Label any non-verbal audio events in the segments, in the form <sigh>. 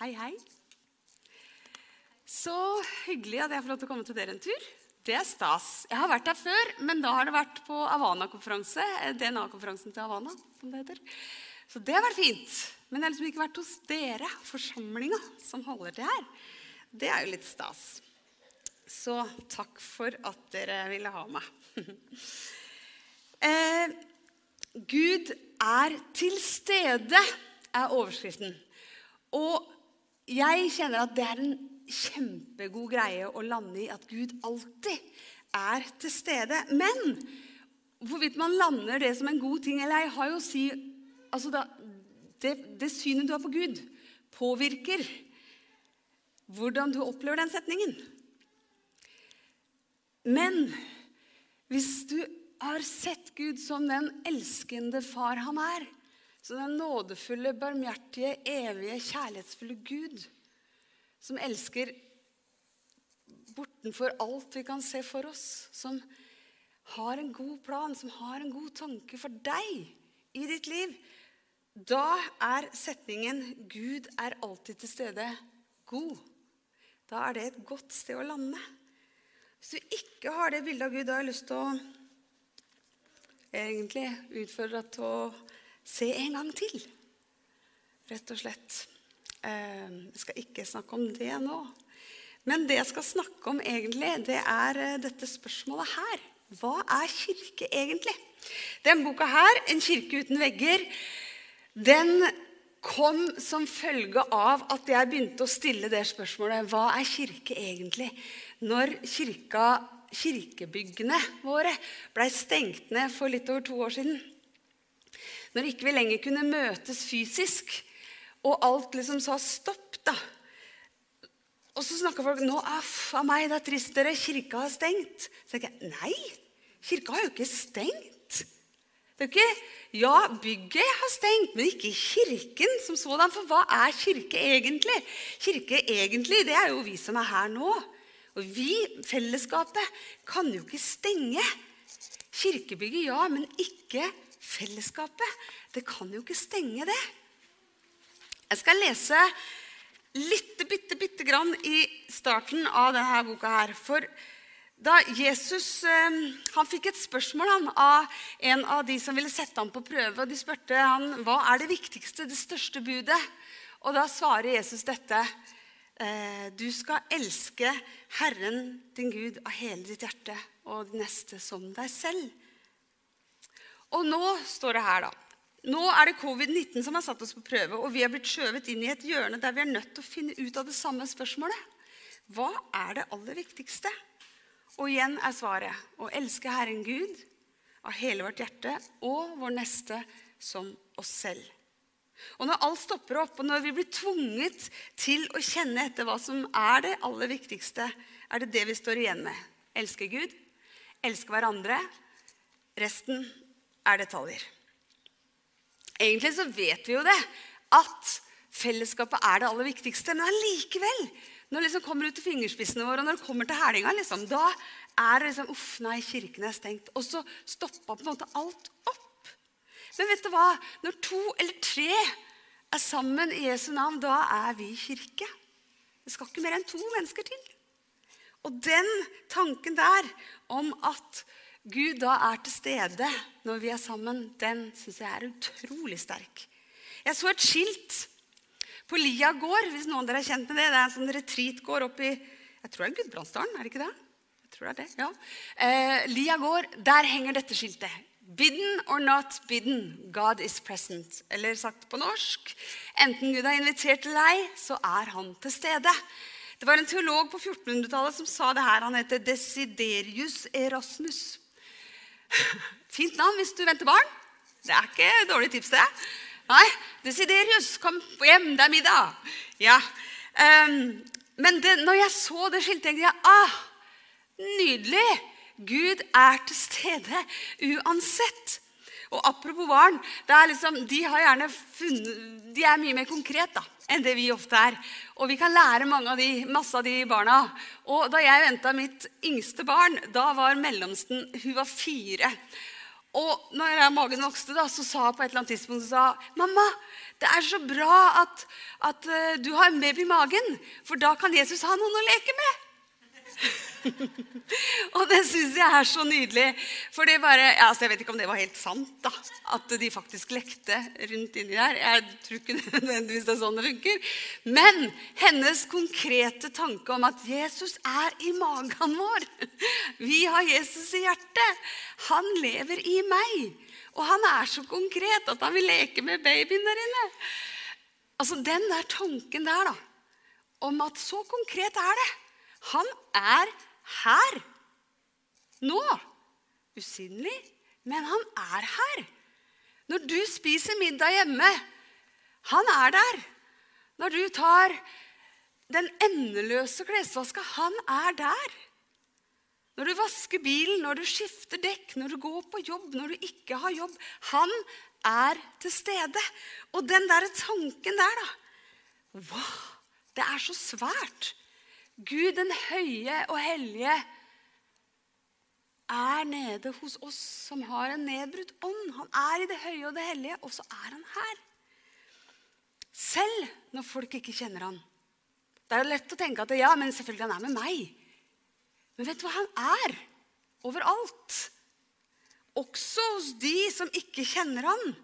Hei, hei. Så hyggelig at jeg får lov til å komme til dere en tur. Det er stas. Jeg har vært der før, men da har det vært på Havana-konferanse. eh, DNA-konferansen til Havana, som det heter. Så det har vært fint. Men jeg har liksom ikke vært hos dere, forsamlinga, som holder til her. Det er jo litt stas. Så takk for at dere ville ha meg. <laughs> eh, Gud er til stede, er overskriften. Og jeg kjenner at det er en kjempegod greie å lande i at Gud alltid er til stede. Men hvorvidt man lander det som en god ting eller ei, har jo å si altså da, det, det synet du har på Gud, påvirker hvordan du opplever den setningen. Men hvis du har sett Gud som den elskende far han er, som den nådefulle, barmhjertige, evige, kjærlighetsfulle Gud, som elsker bortenfor alt vi kan se for oss, som har en god plan, som har en god tanke for deg i ditt liv, da er setningen 'Gud er alltid til stede' god. Da er det et godt sted å lande. Hvis du ikke har det bildet av Gud, da har jeg lyst til å egentlig utfordre deg til å se en gang til. Rett og slett. Eh, Jeg skal ikke snakke om det nå. Men det jeg skal snakke om egentlig, det er eh, dette spørsmålet her. Hva er kirke egentlig? Den boka her, 'En kirke uten vegger', den kom som følge av at jeg begynte å stille det spørsmålet Hva er kirke egentlig? Når kirka, kirkebyggene våre blei stengt ned for litt over to år siden. Når ikke vi lenger kunne møtes fysisk, og alt liksom sa stopp, da. Og så snakka folk nå aff a meg, det er trist dere, kirka har stengt. Så tenker jeg nei, kirka har jo ikke stengt. Det er jo ikke, Ja, bygget har stengt, men ikke kirken som sådan. For hva er kirke egentlig? Kirke egentlig, det er jo vi som er her nå. Og vi, fellesskapet, kan jo ikke stenge. Kirkebygget, ja, men ikke fellesskapet. Det kan jo ikke stenge det. Jeg skal lese litt, bitte, bitte grann i starten av denne boka her. For da Jesus eh, han fikk et spørsmål han, av en av de som ville sette ham på prøve, og de spurte han, hva er det viktigste, det største budet. Og da svarer Jesus dette. eh, Du skal elske Herren din Gud av hele ditt hjerte og din neste som deg selv. Og nå står det her, da. Nå er det covid-19 som har satt oss på prøve, og vi er blitt skjøvet inn i et hjørne der vi er nødt til å finne ut av det samme spørsmålet. Hva er det aller viktigste? Og igjen er svaret å elske Herren Gud av hele vårt hjerte og vår neste som oss selv. Og når alt stopper opp, og når vi blir tvunget til å kjenne etter hva som er det aller viktigste, er det det vi står igjen med. Elske Gud, elske hverandre. Resten er detaljer. Egentlig så vet vi jo det, at fellesskapet er det aller viktigste. Men allikevel, når det liksom kommer ut til fingerspissene våre, og når det kommer til hælinga, liksom, da er det liksom Uff, nei, kirken er stengt. Og så stoppa på en måte alt opp. Men vet du hva? Når to eller tre er sammen i Jesu navn, da er vi kirke. Det skal ikke mer enn to mennesker til. Og den tanken der om at Gud da er til stede når vi er sammen, den syns jeg er utrolig sterk. Jeg så et skilt på Lia gård, hvis noen av dere er kjent med det. Det er en sånn retreatgård oppi jeg tror det er Gudbrandsdalen, er det ikke det? Jeg tror det er det, ja. Eh, Lia gård, der henger dette skiltet. Bidden or not bidden, God is present. Eller sagt på norsk, enten Gud har invitert til deg, så er han til stede. Det var en teolog på 1400-tallet som sa det her. Han heter Desiderius Erasmus. Fint navn hvis du venter barn. Det er ikke et dårlig tips, det. Nei, Desiderius, kom hjem, det er middag. Ja. Um, men det, når jeg så det skiltet, tenkte jeg ah, nydelig. Gud er til stede uansett. Og apropos barn, liksom, de, funnet, de, er mye mer konkret da, enn det vi ofte er. Og vi kan lære av de, masse av de barna. Og da jeg venta mitt yngste barn, da var mellomsten hun var fire. Og når magen vokste, da, så sa hun på et eller annet tidspunkt sa, mamma, det er så bra at, at uh, du har en baby i magen, for da kan Jesus ha noen å leke med. <laughs> og det syns jeg er så nydelig. For det bare, altså Jeg vet ikke om det var helt sant, da, at de faktisk lekte rundt inni der. Jeg tror ikke <laughs> nødvendigvis det er sånn det funker. Men hennes konkrete tanke om at Jesus er i magen vår <laughs> Vi har Jesus i hjertet. Han lever i meg. Og han er så konkret at han vil leke med babyen der inne. Altså Den der tanken der, da, om at så konkret er det. Han er her. Nå. Usynlig, men han er her. Når du spiser middag hjemme, han er der. Når du tar den endeløse klesvaska, han er der. Når du vasker bilen, når du skifter dekk, når du går på jobb, når du ikke har jobb. Han er til stede. Og den der tanken der, da Wow, det er så svært. Gud den høye og hellige er nede hos oss som har en nedbrutt ånd. Han er i det høye og det hellige, og så er han her. Selv når folk ikke kjenner han. Det er lett å tenke at ja, men selvfølgelig han er med meg. Men vet du hva han er? Overalt. Også hos de som ikke kjenner han.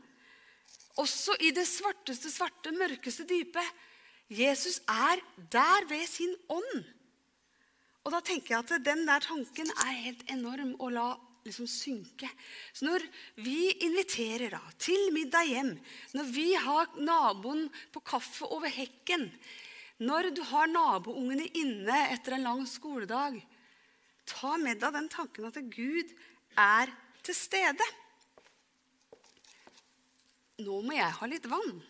Også i det svarteste svarte, mørkeste dypet. Jesus er der ved sin ånd. Og da tenker jeg at den der tanken er helt enorm å la liksom synke. Så når vi inviterer da, til middag hjem, når vi har naboen på kaffe over hekken, når du har naboungene inne etter en lang skoledag, ta med deg den tanken at Gud er til stede. Nå må jeg ha litt vann.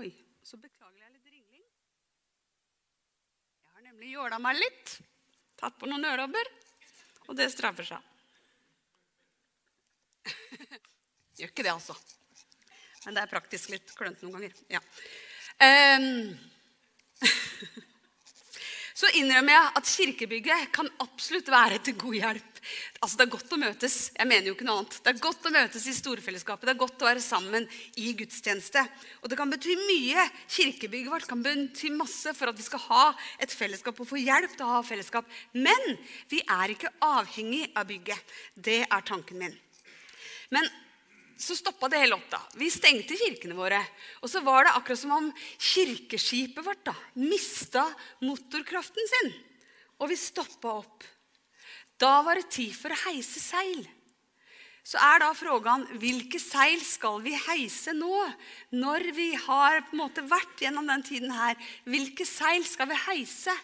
Oi, så beklager jeg litt ringling. Jeg har nemlig jåla meg litt. Tatt på noen ørlobber, Og det straffer seg. <laughs> Gjør ikke det, altså. Men det er praktisk litt klønete noen ganger. Ja. Um, <laughs> så innrømmer jeg at kirkebygget kan absolutt være til god hjelp. Altså, Det er godt å møtes. Jeg mener jo ikke noe annet. Det er godt å møtes i storfellesskapet. Det er godt å være sammen i gudstjeneste. Og det kan bety mye. Kirkebygget vårt kan bety masse for at vi skal ha et fellesskap og få hjelp til å ha fellesskap. Men vi er ikke avhengig av bygget. Det er tanken min. Men så stoppa det hele opp. da. Vi stengte kirkene våre. Og så var det akkurat som om kirkeskipet vårt da, mista motorkraften sin. Og vi stoppa opp. Da var det tid for å heise seil. Så er da frågan hvilke seil skal vi heise nå? Når vi har på en måte vært gjennom den tiden her, hvilke seil skal vi heise?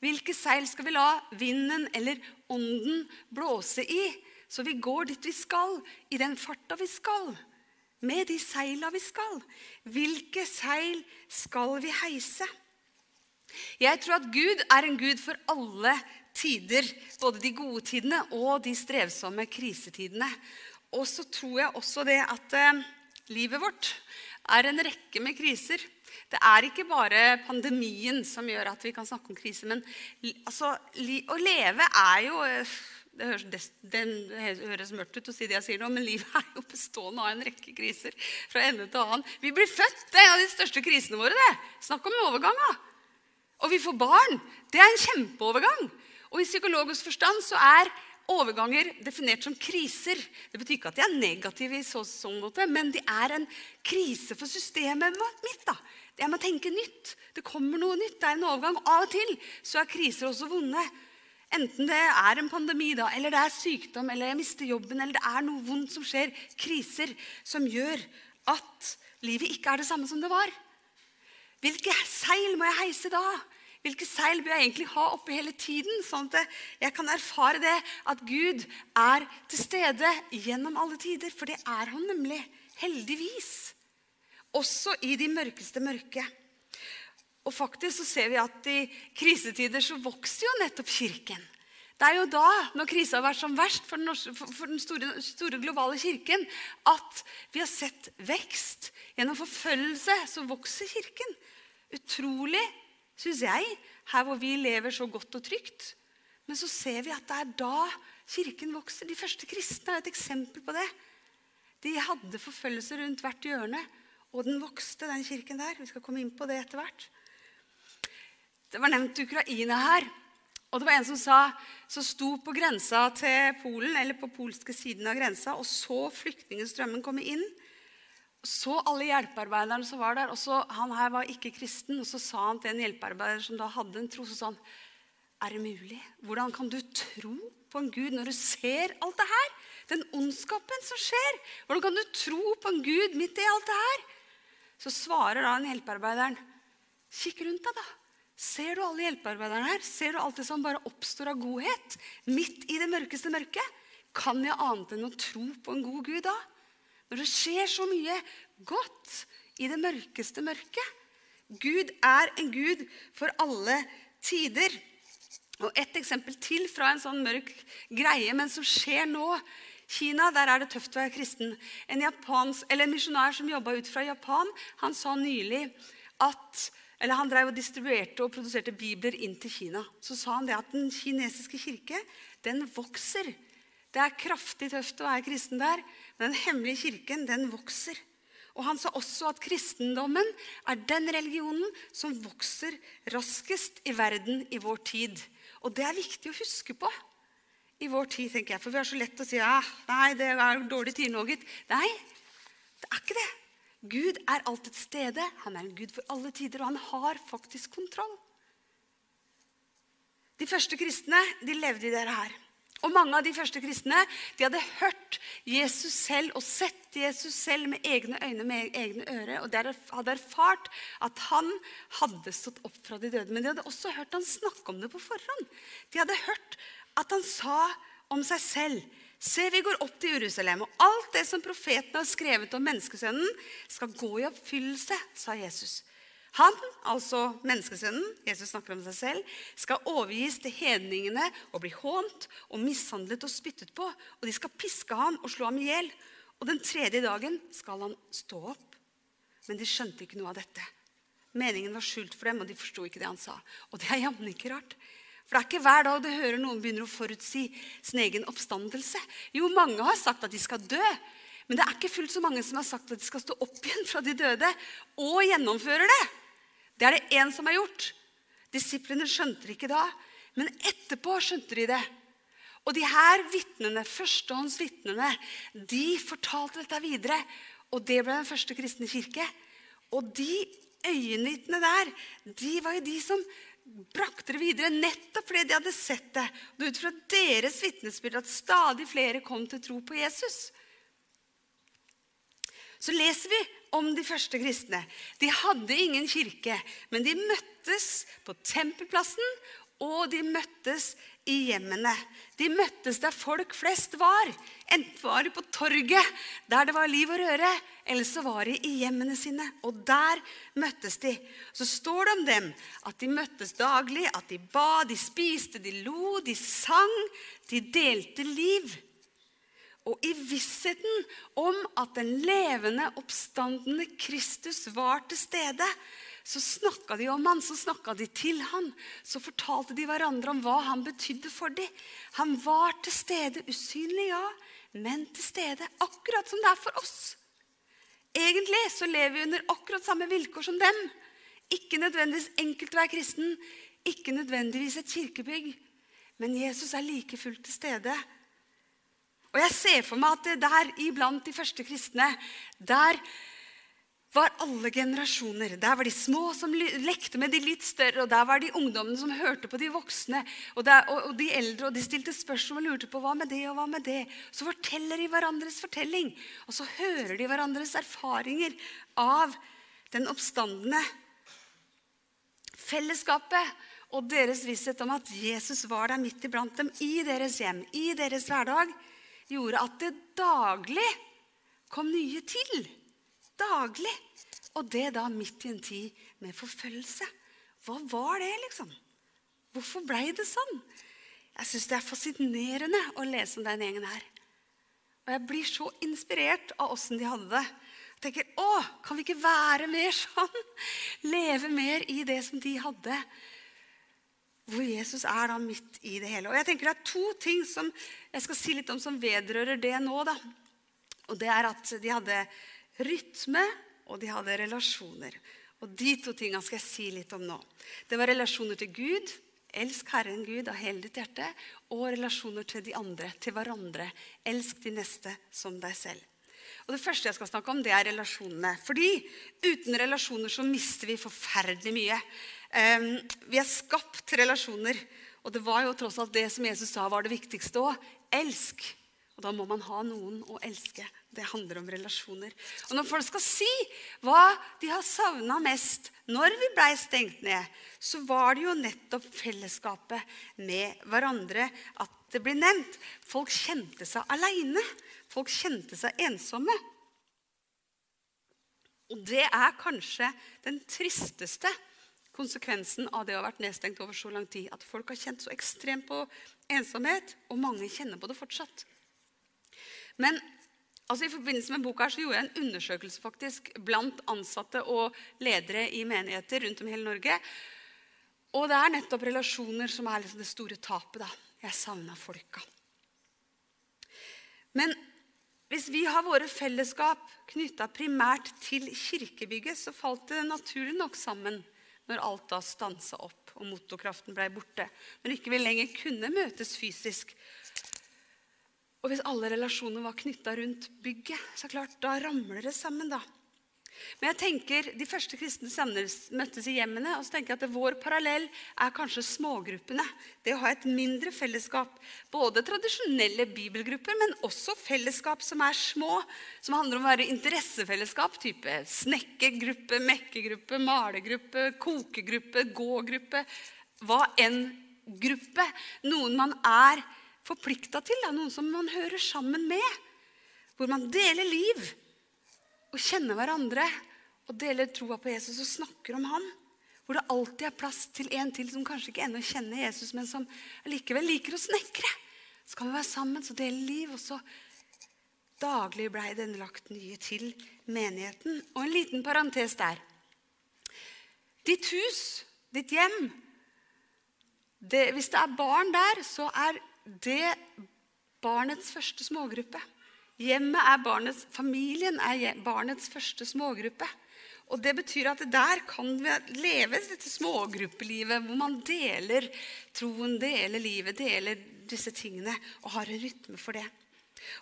Hvilke seil skal vi la vinden eller ånden blåse i? Så vi går dit vi skal, i den farta vi skal, med de seila vi skal. Hvilke seil skal vi heise? Jeg tror at Gud er en Gud for alle tider. Både de gode tidene og de strevsomme krisetidene. Og så tror jeg også det at eh, livet vårt er en rekke med kriser. Det er ikke bare pandemien som gjør at vi kan snakke om krise. Men altså, å leve er jo eh, det høres, det høres, mørkt ut å si det jeg sier nå, men livet er jo bestående av en rekke kriser. fra ende til annen. Vi blir født. Det er en av de største krisene våre. det. Snakk om overgang. da. Og vi får barn. Det er en kjempeovergang. Og i psykologisk forstand så er overganger definert som kriser. Det betyr ikke at de er negative, i så, sånn måte, men de er en krise for systemet mitt. da. Jeg må tenke nytt. Det kommer noe nytt. Det er en overgang. Av og til så er kriser også vonde. Enten det er en pandemi, da, eller det er sykdom, eller jeg mister jobben, eller det er noe vondt som skjer. Kriser som gjør at livet ikke er det samme som det var. Hvilke seil må jeg heise da? Hvilke seil bør jeg egentlig ha oppe hele tiden, sånn at jeg kan erfare det at Gud er til stede gjennom alle tider? For det er han nemlig. Heldigvis. Også i de mørkeste mørke. Og faktisk så ser vi at i krisetider så vokser jo nettopp Kirken. Det er jo da, når krisa har vært som verst for den, norske, for den store, store, globale kirken, at vi har sett vekst. Gjennom forfølgelse så vokser Kirken. Utrolig syns jeg, her hvor vi lever så godt og trygt. Men så ser vi at det er da Kirken vokser. De første kristne er et eksempel på det. De hadde forfølgelse rundt hvert hjørne, og den vokste, den kirken der. Vi skal komme inn på det etter hvert. Det var nevnt Ukraina her. Og det var en som sa, som sto på grensa til Polen, eller på polske siden av grensa, og så flyktningstrømmen komme inn. Så alle hjelpearbeiderne som var der. og så, Han her var ikke kristen. Og så sa han til en hjelpearbeider som da hadde en tro, så sa han, er det mulig? Hvordan kan du tro på en Gud når du ser alt det her? Den ondskapen som skjer. Hvordan kan du tro på en Gud midt i alt det her? Så svarer da en hjelpearbeideren, kikk rundt deg, da. Ser du alle hjelpearbeiderne her? Ser du alt det som bare oppstår av godhet midt i det mørkeste mørket? Kan jeg annet enn å tro på en god Gud da? Når det skjer så mye godt i det mørkeste mørket. Gud er en Gud for alle tider. Og Et eksempel til fra en sånn mørk greie, men som skjer nå. Kina, der er det tøft å være kristen. En, japans, en misjonær som jobba ut fra Japan, han sa nylig at eller Han drev og distribuerte og produserte bibler inn til Kina. Så sa han det at den kinesiske kirke den vokser. Det er kraftig tøft å være kristen der, den hemmelige kirken den vokser. Og Han sa også at kristendommen er den religionen som vokser raskest i verden i vår tid. Og det er viktig å huske på i vår tid, tenker jeg. For vi har så lett å si ja, nei, det er dårlig tid nå, gitt. Nei, det er ikke det. Gud er alltid til stede. Han er en Gud for alle tider, og han har faktisk kontroll. De første kristne de levde i dette her. Og mange av de første kristne de hadde hørt Jesus selv og sett Jesus selv med egne øyne med egne ører. Og de hadde erfart at han hadde stått opp fra de døde. Men de hadde også hørt han snakke om det på forhånd. De hadde hørt at han sa om seg selv Se, vi går opp til Jerusalem, og alt det som profeten har skrevet om menneskesønnen, skal gå i oppfyllelse, sa Jesus. Han, altså menneskesønnen, Jesus snakker om seg selv, skal overgis til hedningene og bli hånt og mishandlet og spyttet på. Og de skal piske ham og slå ham i hjel. Og den tredje dagen skal han stå opp. Men de skjønte ikke noe av dette. Meningen var skjult for dem, og de forsto ikke det han sa. Og det er jammen ikke rart. For det er ikke hver dag du hører noen begynner å forutsi sin egen oppstandelse. Jo, mange har sagt at de skal dø. Men det er ikke fullt så mange som har sagt at de skal stå opp igjen fra de døde og gjennomføre det. Det er det én som har gjort. Disiplene skjønte det ikke da, men etterpå skjønte de det. Og de her vitnene, førstehåndsvitnene, de fortalte dette videre. Og det ble den første kristne kirke. Og de øyenvitnene der, de var jo de som brakte det videre nettopp fordi de hadde sett det. Og ut fra deres vitnesbyrd at stadig flere kom til tro på Jesus. Så leser vi om de første kristne. De hadde ingen kirke, men de møttes på tempelplassen, og de møttes i hjemmene. De møttes der folk flest var. Enten var de på torget, der det var liv og røre, eller så var de i hjemmene sine. Og der møttes de. Så står det om dem at de møttes daglig, at de ba, de spiste, de lo, de sang. De delte liv. Og i vissheten om at den levende, oppstandende Kristus var til stede, så snakka de om han, så snakka de til han. Så fortalte de hverandre om hva han betydde for dem. Han var til stede, usynlig, ja, men til stede, akkurat som det er for oss. Egentlig så lever vi under akkurat samme vilkår som dem. Ikke nødvendigvis enkelt å være kristen, ikke nødvendigvis et kirkebygg. Men Jesus er like fullt til stede. Og jeg ser for meg at der iblant de første kristne, der var alle generasjoner. Der var de små som lekte med de litt større, og der var de ungdommene som hørte på de voksne. Og, der, og, og de eldre, og de stilte spørsmål og lurte på hva med det og hva med det. Så forteller de hverandres fortelling, og så hører de hverandres erfaringer av den oppstandende. Fellesskapet og deres visshet om at Jesus var der midt iblant dem i deres hjem, i deres hverdag, gjorde at det daglig kom nye til daglig. Og det da midt i en tid med forfølgelse. Hva var det, liksom? Hvorfor blei det sånn? Jeg syns det er fascinerende å lese om den gjengen her. Og jeg blir så inspirert av åssen de hadde det. Jeg tenker, å, Kan vi ikke være mer sånn? Leve mer i det som de hadde. Hvor Jesus er da midt i det hele. Og jeg tenker Det er to ting som jeg skal si litt om som vedrører det nå. da. Og det er at de hadde rytme, og de hadde relasjoner. Og de to tingene skal jeg si litt om nå. Det var relasjoner til Gud. Elsk Herren Gud av hele ditt hjerte. Og relasjoner til de andre, til hverandre. Elsk de neste som deg selv. Og Det første jeg skal snakke om, det er relasjonene. Fordi uten relasjoner så mister vi forferdelig mye. Vi er skapt relasjoner. Og det var jo tross alt det som Jesus sa var det viktigste òg. Elsk. Og da må man ha noen å elske. Det handler om relasjoner. Og når folk skal si hva de har savna mest når vi blei stengt ned, så var det jo nettopp fellesskapet med hverandre at det blir nevnt. Folk kjente seg aleine. Folk kjente seg ensomme. Og det er kanskje den tristeste konsekvensen av det å ha vært nedstengt over så lang tid. At folk har kjent så ekstremt på ensomhet, og mange kjenner på det fortsatt. Men altså, i forbindelse med boka så gjorde jeg en undersøkelse faktisk blant ansatte og ledere i menigheter rundt om i hele Norge. Og det er nettopp relasjoner som er liksom det store tapet. da. Jeg savna folka. Men hvis vi har våre fellesskap knytta primært til kirkebygget, så falt det naturlig nok sammen når alt da stansa opp og motorkraften blei borte. Når ikke vi lenger kunne møtes fysisk. Og hvis alle relasjoner var knytta rundt bygget, så klart, da ramler det sammen. da. Men jeg tenker, De første kristne møttes i hjemmene. og så tenker jeg at Vår parallell er kanskje smågruppene. Det å ha et mindre fellesskap. Både tradisjonelle bibelgrupper, men også fellesskap som er små. Som handler om å være interessefellesskap. Type snekkergruppe, mekkegruppe, malergruppe, kokegruppe, gågruppe. Hva enn gruppe. Noen man er forplikta til. Da. Noen som man hører sammen med. Hvor man deler liv og kjenner hverandre og deler troa på Jesus og snakker om ham. Hvor det alltid er plass til en til som kanskje ikke ennå kjenner Jesus, men som likevel liker å snekre. Så kan vi være sammen, så dele liv. Og så daglig blei den lagt nye til menigheten. Og en liten parentes der. Ditt hus, ditt hjem det, Hvis det er barn der, så er det barnets første smågruppe. Hjemmet er barnets, Familien er barnets første smågruppe. Og Det betyr at der kan vi leve dette smågruppelivet hvor man deler troen, deler livet, deler disse tingene og har en rytme for det.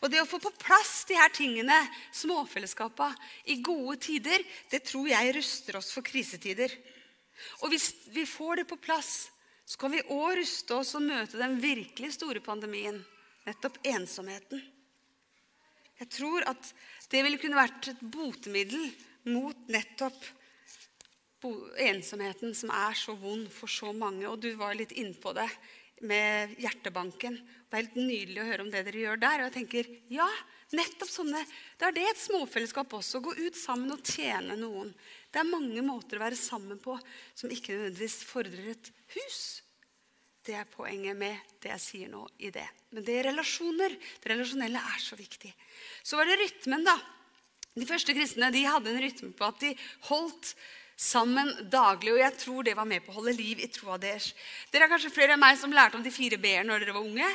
Og Det å få på plass de her tingene, småfellesskapa, i gode tider, det tror jeg ruster oss for krisetider. Og hvis vi får det på plass, så kan vi òg ruste oss og møte den virkelig store pandemien, nettopp ensomheten. Jeg tror at det ville kunne vært et botemiddel mot nettopp ensomheten som er så vond for så mange. Og du var litt innpå det med hjertebanken. Det er helt nydelig å høre om det dere gjør der. Og jeg tenker, ja, nettopp sånne, Da er det et småfellesskap også. Gå ut sammen og tjene noen. Det er mange måter å være sammen på som ikke nødvendigvis fordrer et hus. Det er poenget med det jeg sier nå i det. Men det er relasjoner. Det relasjonelle er så viktig. Så var det rytmen, da. De første kristne de hadde en rytme på at de holdt sammen daglig. Og jeg tror det var med på å holde liv i troa deres. Dere er kanskje flere enn meg som lærte om de fire b-er når dere var unge.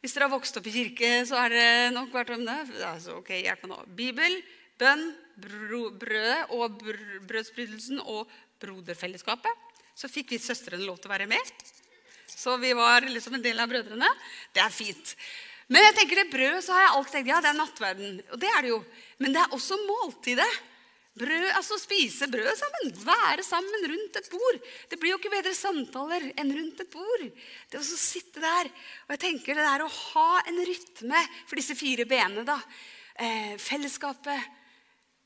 Hvis dere har vokst opp i kirke, så har dere nok vært om det. Altså, ok, hjelp meg nå. Bibel, bønn, brød og br brødsbrytelsen og broderfellesskapet. Så fikk vi søstrene lov til å være med. Så vi var liksom en del av brødrene. Det er fint. Men jeg tenker det brød, så har jeg alltid tenkt ja, det er nattverden. Og det er det jo. Men det er også måltidet. Brød, altså Spise brød sammen. Være sammen rundt et bord. Det blir jo ikke bedre samtaler enn rundt et bord. Det å sitte der. Og jeg tenker det der å ha en rytme for disse fire benene. da. Eh, fellesskapet,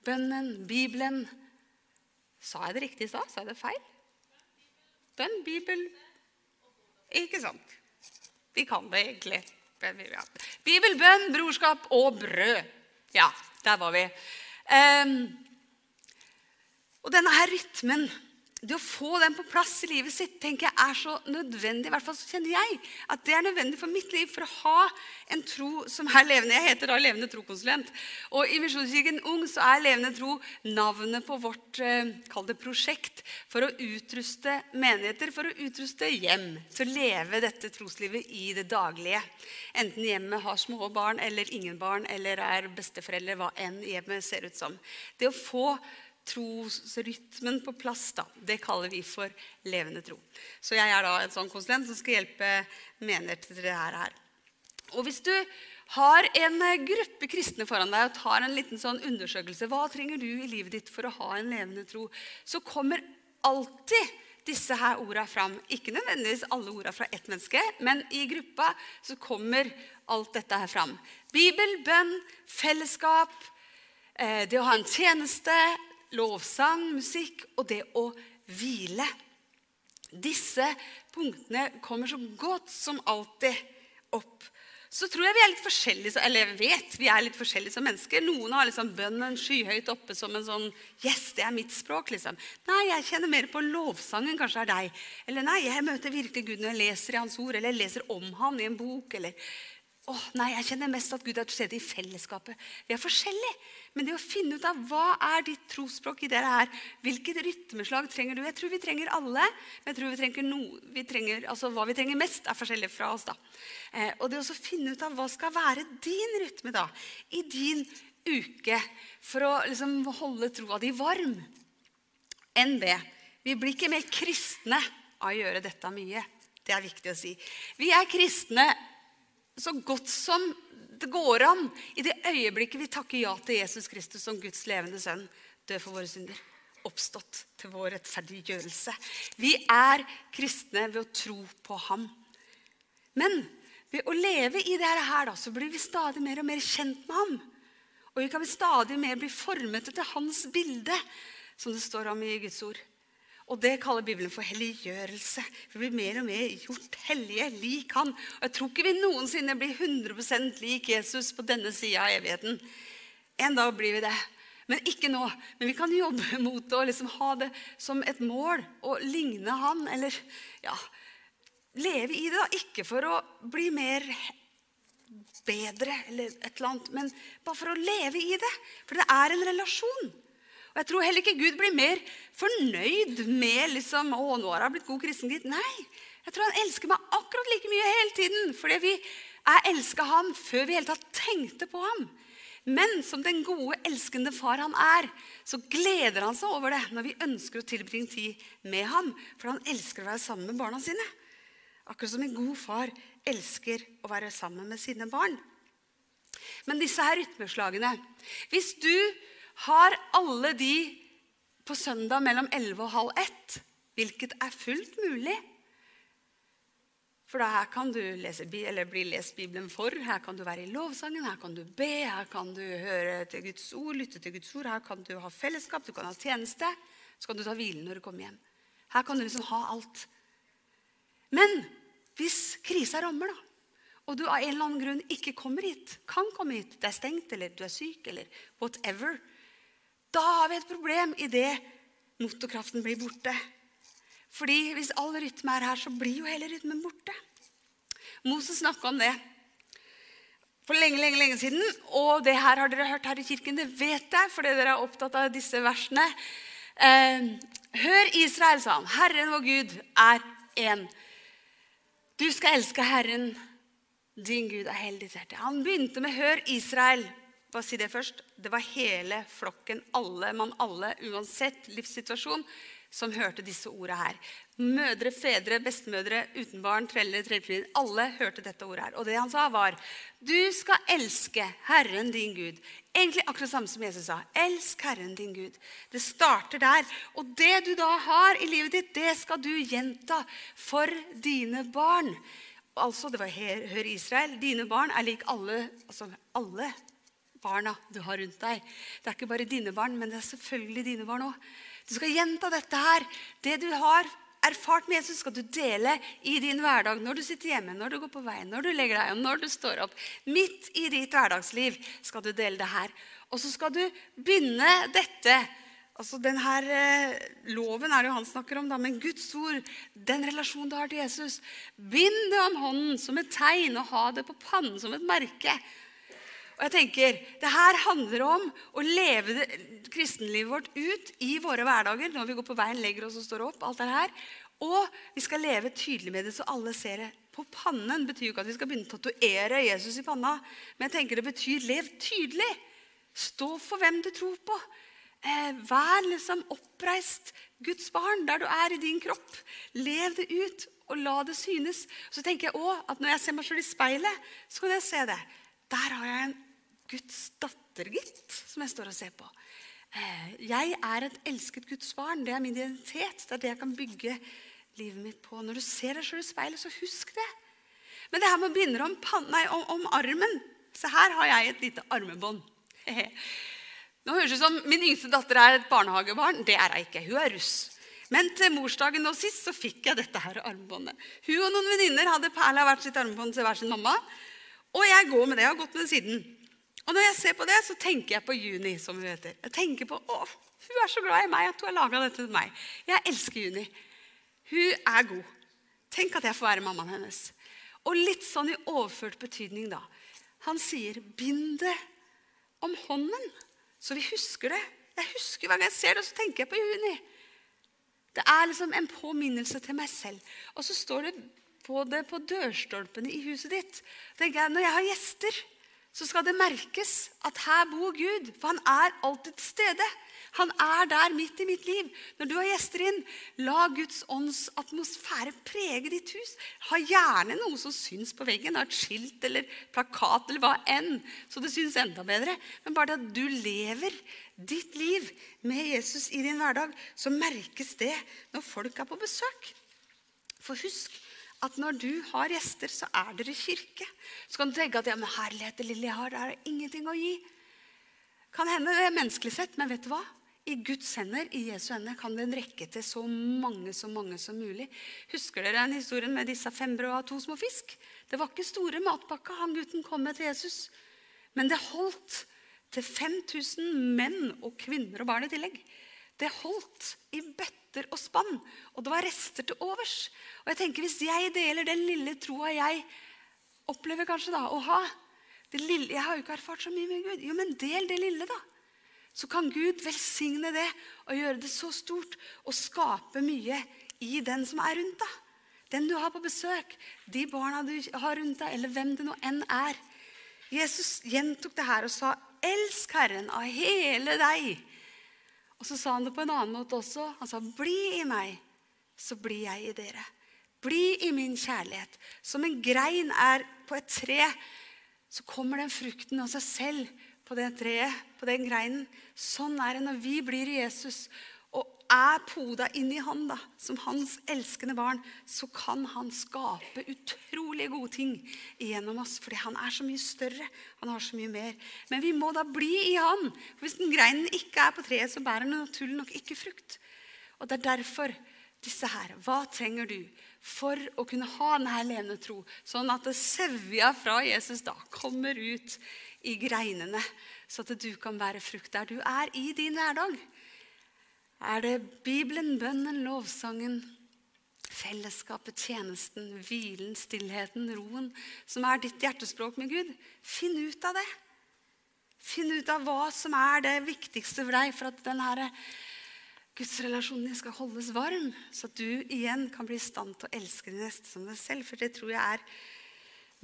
bønnen, Bibelen. Sa jeg det riktig i stad? Sa jeg det feil? Bønn, Bibel Ikke sant? Vi kan det egentlig. Bibel, bønn, brorskap og brød. Ja, der var vi. Um, og denne her rytmen det å få den på plass i livet sitt tenker jeg er så nødvendig. I hvert fall så kjenner jeg at det er nødvendig for mitt liv for å ha en tro som er levende. Jeg heter da Levende trokonsulent. Og i Misjonskirken Ung så er Levende tro navnet på vårt eh, kall det prosjekt for å utruste menigheter, for å utruste hjem til å leve dette troslivet i det daglige. Enten hjemmet har små barn eller ingen barn eller er besteforeldre, hva enn hjemmet ser ut som. Det å få trosrytmen på plass. da. Det kaller vi for levende tro. Så jeg er da en sånn konsulent som skal hjelpe menigheter til det her. Og hvis du har en eh, gruppe kristne foran deg og tar en liten sånn undersøkelse Hva trenger du i livet ditt for å ha en levende tro? Så kommer alltid disse her orda fram. Ikke nødvendigvis alle orda fra ett menneske, men i gruppa så kommer alt dette her fram. Bibel, bønn, fellesskap, eh, det å ha en tjeneste, lovsang, musikk og det å hvile. Disse punktene kommer så godt som alltid opp. Så tror jeg vi er litt forskjellige, eller jeg vet vi er litt forskjellige som mennesker. Noen har liksom bønnen skyhøyt oppe som en sånn Yes, det er mitt språk. liksom. Nei, jeg kjenner mer på lovsangen. Kanskje er deg. Eller nei, jeg møter virkelig Gud når jeg leser i Hans ord, eller jeg leser om Han i en bok. eller Åh, nei, Jeg kjenner mest at Gud er til stede i fellesskapet. Vi er forskjellige. Men det å finne ut av hva er ditt trosspråk i det her, hvilket rytmeslag trenger du? Jeg tror vi trenger alle. Men jeg tror vi trenger noe, vi trenger, altså Hva vi trenger mest, er forskjellig fra oss. da. Eh, og det å finne ut av hva skal være din rytme da, i din uke, for å liksom holde troa di varm. NB. Vi blir ikke mer kristne av å gjøre dette mye. Det er viktig å si. Vi er kristne så godt som det går an i det øyeblikket vi takker ja til Jesus Kristus som Guds levende sønn, død for våre synder, oppstått til vår rettferdiggjørelse. Vi er kristne ved å tro på ham. Men ved å leve i dette her, så blir vi stadig mer og mer kjent med ham. Og vi kan stadig mer bli formet etter hans bilde, som det står om i Guds ord. Og det kaller Bibelen for helliggjørelse. Vi blir mer og mer gjort hellige, lik han. Og jeg tror ikke vi noensinne blir 100% lik Jesus på denne sida av evigheten. En dag blir vi det. Men ikke nå. Men vi kan jobbe <laughs> mot det og liksom ha det som et mål. Å ligne han, eller ja, leve i det. da. Ikke for å bli mer bedre eller et eller annet, men bare for å leve i det. For det er en relasjon. Og jeg tror heller ikke Gud blir mer fornøyd med liksom, å, nå har jeg blitt god kristen. Gitt. Nei, jeg tror han elsker meg akkurat like mye hele tiden. Fordi vi jeg elska ham før vi hele tatt tenkte på ham. Men som den gode, elskende far han er, så gleder han seg over det når vi ønsker å tilbringe tid med ham. For han elsker å være sammen med barna sine. Akkurat som en god far elsker å være sammen med sine barn. Men disse her rytmeslagene Hvis du har alle de på søndag mellom 11 og halv 1, hvilket er fullt mulig. For da her kan du lese, bli lest Bibelen for, her kan du være i lovsangen, her kan du be, her kan du høre til Guds ord, lytte til Guds ord, her kan du ha fellesskap, du kan ha tjeneste. Så kan du ta hvilen når du kommer hjem. Her kan du liksom ha alt. Men hvis krisa rammer, da, og du av en eller annen grunn ikke kommer hit, kan komme hit, det er stengt, eller du er syk, eller whatever, da har vi et problem idet motorkraften blir borte. Fordi hvis all rytme er her, så blir jo hele rytmen borte. Moses snakka om det for lenge lenge, lenge siden. Og det her har dere hørt her i kirken, det vet jeg, fordi dere er opptatt av disse versene. Eh, Hør, Israel, sa han. Herren vår Gud er én. Du skal elske Herren, din Gud, er hellig ditt hjerte. Han begynte med 'Hør, Israel'. Bare si det først. Det var hele flokken, alle mann alle, uansett livssituasjon, som hørte disse ordene her. Mødre, fedre, bestemødre, uten barn, trellere, trellfrier. Alle hørte dette ordet her. Og det han sa, var Du skal elske Herren din Gud. Egentlig akkurat samme som Jesus sa. Elsk Herren din Gud. Det starter der. Og det du da har i livet ditt, det skal du gjenta for dine barn. Altså, det var her, Hør Israel, dine barn er lik alle, altså alle barna du har rundt deg. Det er ikke bare dine barn, men det er selvfølgelig dine barn òg. Du skal gjenta dette her. Det du har erfart med Jesus, skal du dele i din hverdag. Når du sitter hjemme, når du går på veien, når du legger deg, og når du står opp. Midt i ditt hverdagsliv skal du dele det her. Og så skal du binde dette Altså, den her eh, Loven er det jo han snakker om, da, men Guds ord, den relasjonen du har til Jesus Bind det om hånden som et tegn og ha det på pannen som et merke. Og jeg tenker, Det her handler om å leve det, kristenlivet vårt ut i våre hverdager når vi går på veien, legger oss og står opp. alt det her. Og vi skal leve tydelig med det, så alle ser det. På pannen betyr jo ikke at vi skal begynne å tatovere Jesus i panna. Men jeg tenker det betyr lev tydelig. Stå for hvem du tror på. Eh, vær liksom oppreist Guds barn der du er i din kropp. Lev det ut, og la det synes. Så tenker jeg også at Når jeg ser meg selv i speilet, så kan jeg se det. Der har jeg en Guds datter, gitt, som jeg står og ser på. Eh, jeg er et elsket Guds barn. Det er min identitet. Det er det jeg kan bygge livet mitt på. Når du ser deg selv i speilet, så husk det. Men det her med å binde om, om, om armen Så her har jeg et lite armebånd. <laughs> Nå høres det ut som Min yngste datter er et barnehagebarn. Det er hun ikke. Hun er russ. Men til morsdagen nå sist så fikk jeg dette her armbåndet. Hun og noen venninner hadde perla hvert sitt armbånd til hver sin mamma. Og jeg går med det. Jeg har gått med det siden. Og når jeg ser på det, så tenker jeg på Juni, som hun heter. Jeg tenker på, å, Hun er så glad i meg at hun har laga dette til meg. Jeg elsker Juni. Hun er god. Tenk at jeg får være mammaen hennes. Og litt sånn i overført betydning, da. Han sier, 'Bind det om hånden'. Så vi husker det. Jeg husker Hver gang jeg ser det, så tenker jeg på Juni. Det er liksom en påminnelse til meg selv. Og så står det på det på dørstolpene i huset ditt. tenker jeg, Når jeg har gjester, så skal det merkes at her bor Gud. For han er alltid til stede. Han er der midt i mitt liv. Når du har gjester inn, la Guds ånds atmosfære prege ditt hus. Ha gjerne noe som syns på veggen. Et skilt eller plakat eller hva enn. Så det syns enda bedre. Men bare det at du lever ditt liv med Jesus i din hverdag, så merkes det når folk er på besøk. For husk at når du har gjester, så er dere kirke. Så kan du tenke at ja, men herlighet, det lille jeg har, det er ingenting å gi. Kan hende det er menneskelig sett, men vet du hva? I Guds hender, i Jesu hender, kan den rekke til så mange så mange som mulig. Husker dere en historien med disse fem brød og to små fisk? Det var ikke store matpakka han gutten kom med til Jesus. Men det holdt til 5000 menn og kvinner og barn i tillegg. Det holdt i bøtter og spann, og det var rester til overs. Og jeg tenker, Hvis jeg deler den lille troa jeg opplever kanskje da, å ha lille, Jeg har jo ikke erfart så mye med Gud. Jo, men del det lille, da så kan Gud velsigne det og gjøre det så stort og skape mye i den som er rundt deg. Den du har på besøk, de barna du har rundt deg, eller hvem det nå enn er. Jesus gjentok det her og sa, 'Elsk Herren av hele deg'. Og så sa han det på en annen måte også. Han sa, 'Bli i meg, så blir jeg i dere'. Bli i min kjærlighet. Som en grein er på et tre, så kommer den frukten av seg selv på det treet, på den greinen. Sånn er det når vi blir i Jesus er poda inn i han da, som hans elskende barn, så kan han skape utrolig gode ting gjennom oss. Fordi han er så mye større. Han har så mye mer. Men vi må da bli i han. For hvis den greinen ikke er på treet, så bærer den naturlig nok ikke frukt. Og det er derfor disse her. Hva trenger du for å kunne ha denne levende tro, sånn at sevja fra Jesus da kommer ut i greinene, så at du kan bære frukt der du er i din hverdag. Er det Bibelen, bønnen, lovsangen, fellesskapet, tjenesten, hvilen, stillheten, roen som er ditt hjertespråk med Gud? Finn ut av det. Finn ut av hva som er det viktigste for deg for at denne gudsrelasjonen din skal holdes varm, så at du igjen kan bli i stand til å elske din neste som deg selv. For det tror jeg er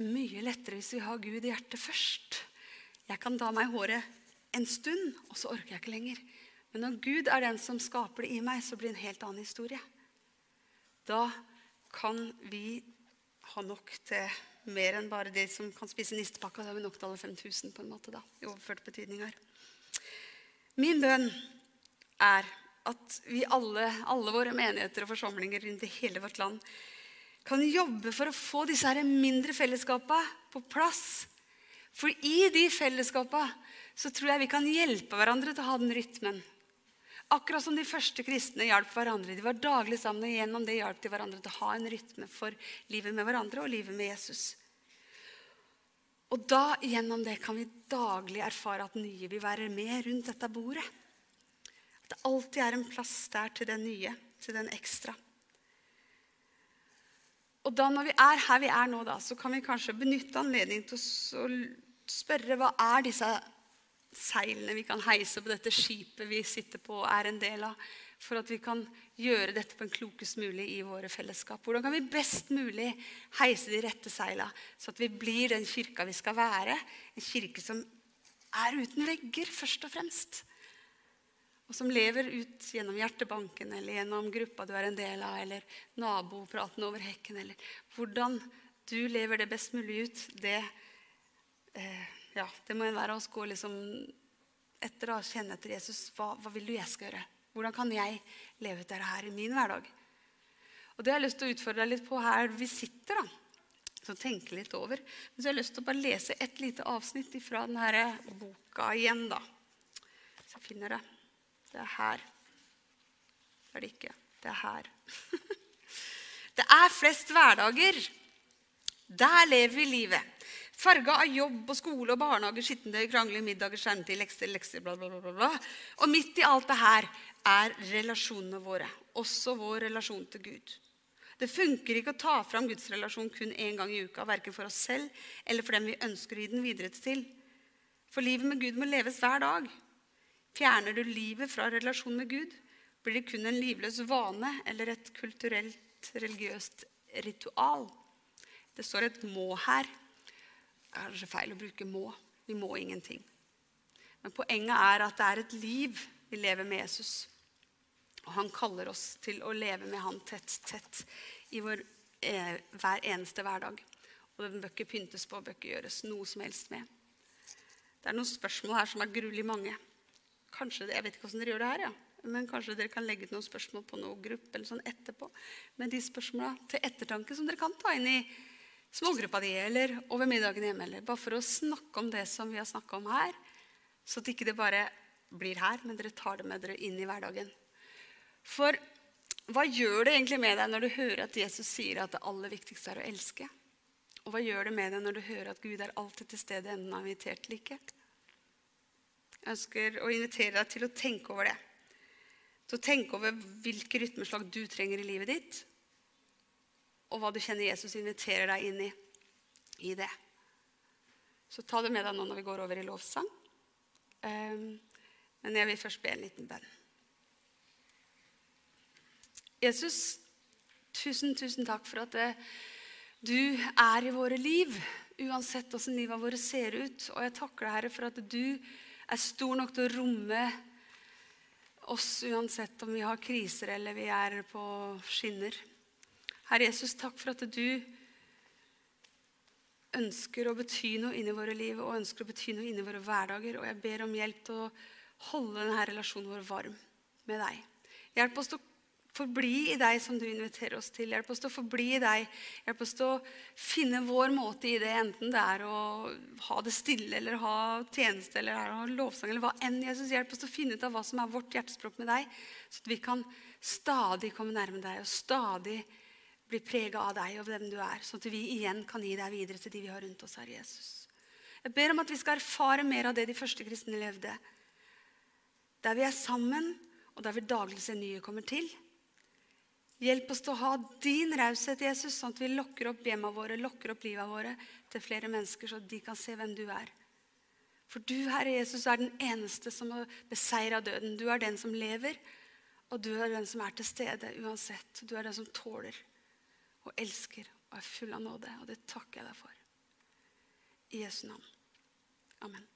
mye lettere hvis vi har Gud i hjertet først. Jeg kan ta meg håret en stund, og så orker jeg ikke lenger. Men når Gud er den som skaper det i meg, så blir det en helt annen historie. Da kan vi ha nok til mer enn bare de som kan spise nistepakka. Da har vi nok til alle 5000 på en måte da, i overført betydning her. Min bønn er at vi alle, alle våre menigheter og forsamlinger rundt i hele vårt land kan jobbe for å få disse her mindre fellesskapene på plass for i de fellesskapene så tror jeg vi kan hjelpe hverandre til å ha den rytmen. Akkurat som de første kristne hjalp hverandre. De var daglig sammen, og gjennom det hjalp de hverandre til å ha en rytme for livet med hverandre og livet med Jesus. Og da gjennom det kan vi daglig erfare at nye vil være med rundt dette bordet. At det alltid er en plass der til den nye, til den ekstra. Og da når vi er her vi er nå, da, så kan vi kanskje benytte anledningen til å spørre hva er disse seilene vi kan heise på dette skipet vi sitter på og er en del av, for at vi kan gjøre dette på en klokest mulig i våre fellesskap. Hvordan kan vi best mulig heise de rette seila, så at vi blir den kirka vi skal være? En kirke som er uten vegger, først og fremst. Og som lever ut gjennom hjertebanken eller gjennom gruppa du er en del av, eller nabopraten over hekken, eller hvordan du lever det best mulig ut, det, eh, ja, det må enhver av oss gå liksom etter å kjenne etter Jesus. Hva, hva vil du jeg skal gjøre? Hvordan kan jeg leve ut dette her i min hverdag? Og Det har jeg lyst til å utfordre deg litt på her vi sitter. da, så tenke litt over. Men så har jeg lyst til å bare lese et lite avsnitt fra denne boka igjen. da. Så jeg finner det. Det er her. Det er det ikke. Det er her. <laughs> det er flest hverdager. Der lever vi livet. Farga av jobb og skole og barnehage, skittentøy, krangling, middager, skjermtid, lekser, lekser, bla, bla, bla, bla. Og midt i alt det her er relasjonene våre. Også vår relasjon til Gud. Det funker ikke å ta fram Guds relasjon kun én gang i uka, verken for oss selv eller for dem vi ønsker å gi den videre til. For livet med Gud må leves hver dag. Fjerner du livet fra relasjonen med Gud, blir det kun en livløs vane eller et kulturelt, religiøst ritual. Det står et 'må' her. Det er kanskje feil å bruke 'må'. Vi må ingenting. Men poenget er at det er et liv vi lever med Jesus. Og han kaller oss til å leve med han tett, tett i vår, eh, hver eneste hverdag. Og den bør ikke pyntes på, bør ikke gjøres noe som helst med. Det er noen spørsmål her som er gruelig mange. Kanskje, Jeg vet ikke hvordan dere gjør det her, ja. men kanskje dere kan legge ut noen spørsmål på noen gruppe eller sånn etterpå. Men de spørsmåla til ettertanke som dere kan ta inn i smågruppa di eller over middagen hjemme. eller Bare for å snakke om det som vi har snakka om her. Så at ikke det bare blir her, men dere tar det med dere inn i hverdagen. For hva gjør det egentlig med deg når du hører at Jesus sier at det aller viktigste er å elske? Og hva gjør det med deg når du hører at Gud er alltid til stede, enten han er invitert eller ikke? Jeg ønsker å invitere deg til å tenke over det. Til å tenke over hvilke rytmeslag du trenger i livet ditt, og hva du kjenner Jesus inviterer deg inn i i det. Så ta det med deg nå når vi går over i lovsang. Um, men jeg vil først be en liten bønn. Jesus, tusen, tusen takk for at eh, du er i våre liv, uansett hvordan livet våre ser ut. Og jeg takker deg, Herre, for at du er stor nok til å romme oss uansett om vi har kriser eller vi er på skinner. Herre Jesus, takk for at du ønsker å bety noe inni våre liv og ønsker å bety noe inni våre hverdager. Og jeg ber om hjelp til å holde denne relasjonen vår varm med deg. Hjelp oss til å forbli i deg som du inviterer oss til. Hjelp oss til å forbli i deg. Hjelp oss til å finne vår måte i det, enten det er å ha det stille eller ha tjeneste eller ha lovsang eller hva enn. Jesus, hjelp oss til å finne ut av hva som er vårt hjertespråk med deg, så at vi kan stadig komme nærme deg og stadig bli prega av deg og hvem du er, sånn at vi igjen kan gi deg videre til de vi har rundt oss, Herre Jesus. Jeg ber om at vi skal erfare mer av det de første kristne levde. Der vi er sammen, og der vi daglig ser nye kommer til. Hjelp oss til å ha din raushet, Jesus, sånn at vi lokker opp hjemma våre, lokker opp livet våre til flere mennesker, så de kan se hvem du er. For du, Herre Jesus, er den eneste som har beseira døden. Du er den som lever, og du er den som er til stede uansett. Du er den som tåler og elsker og er full av nåde. Og det takker jeg deg for. I Jesu navn. Amen.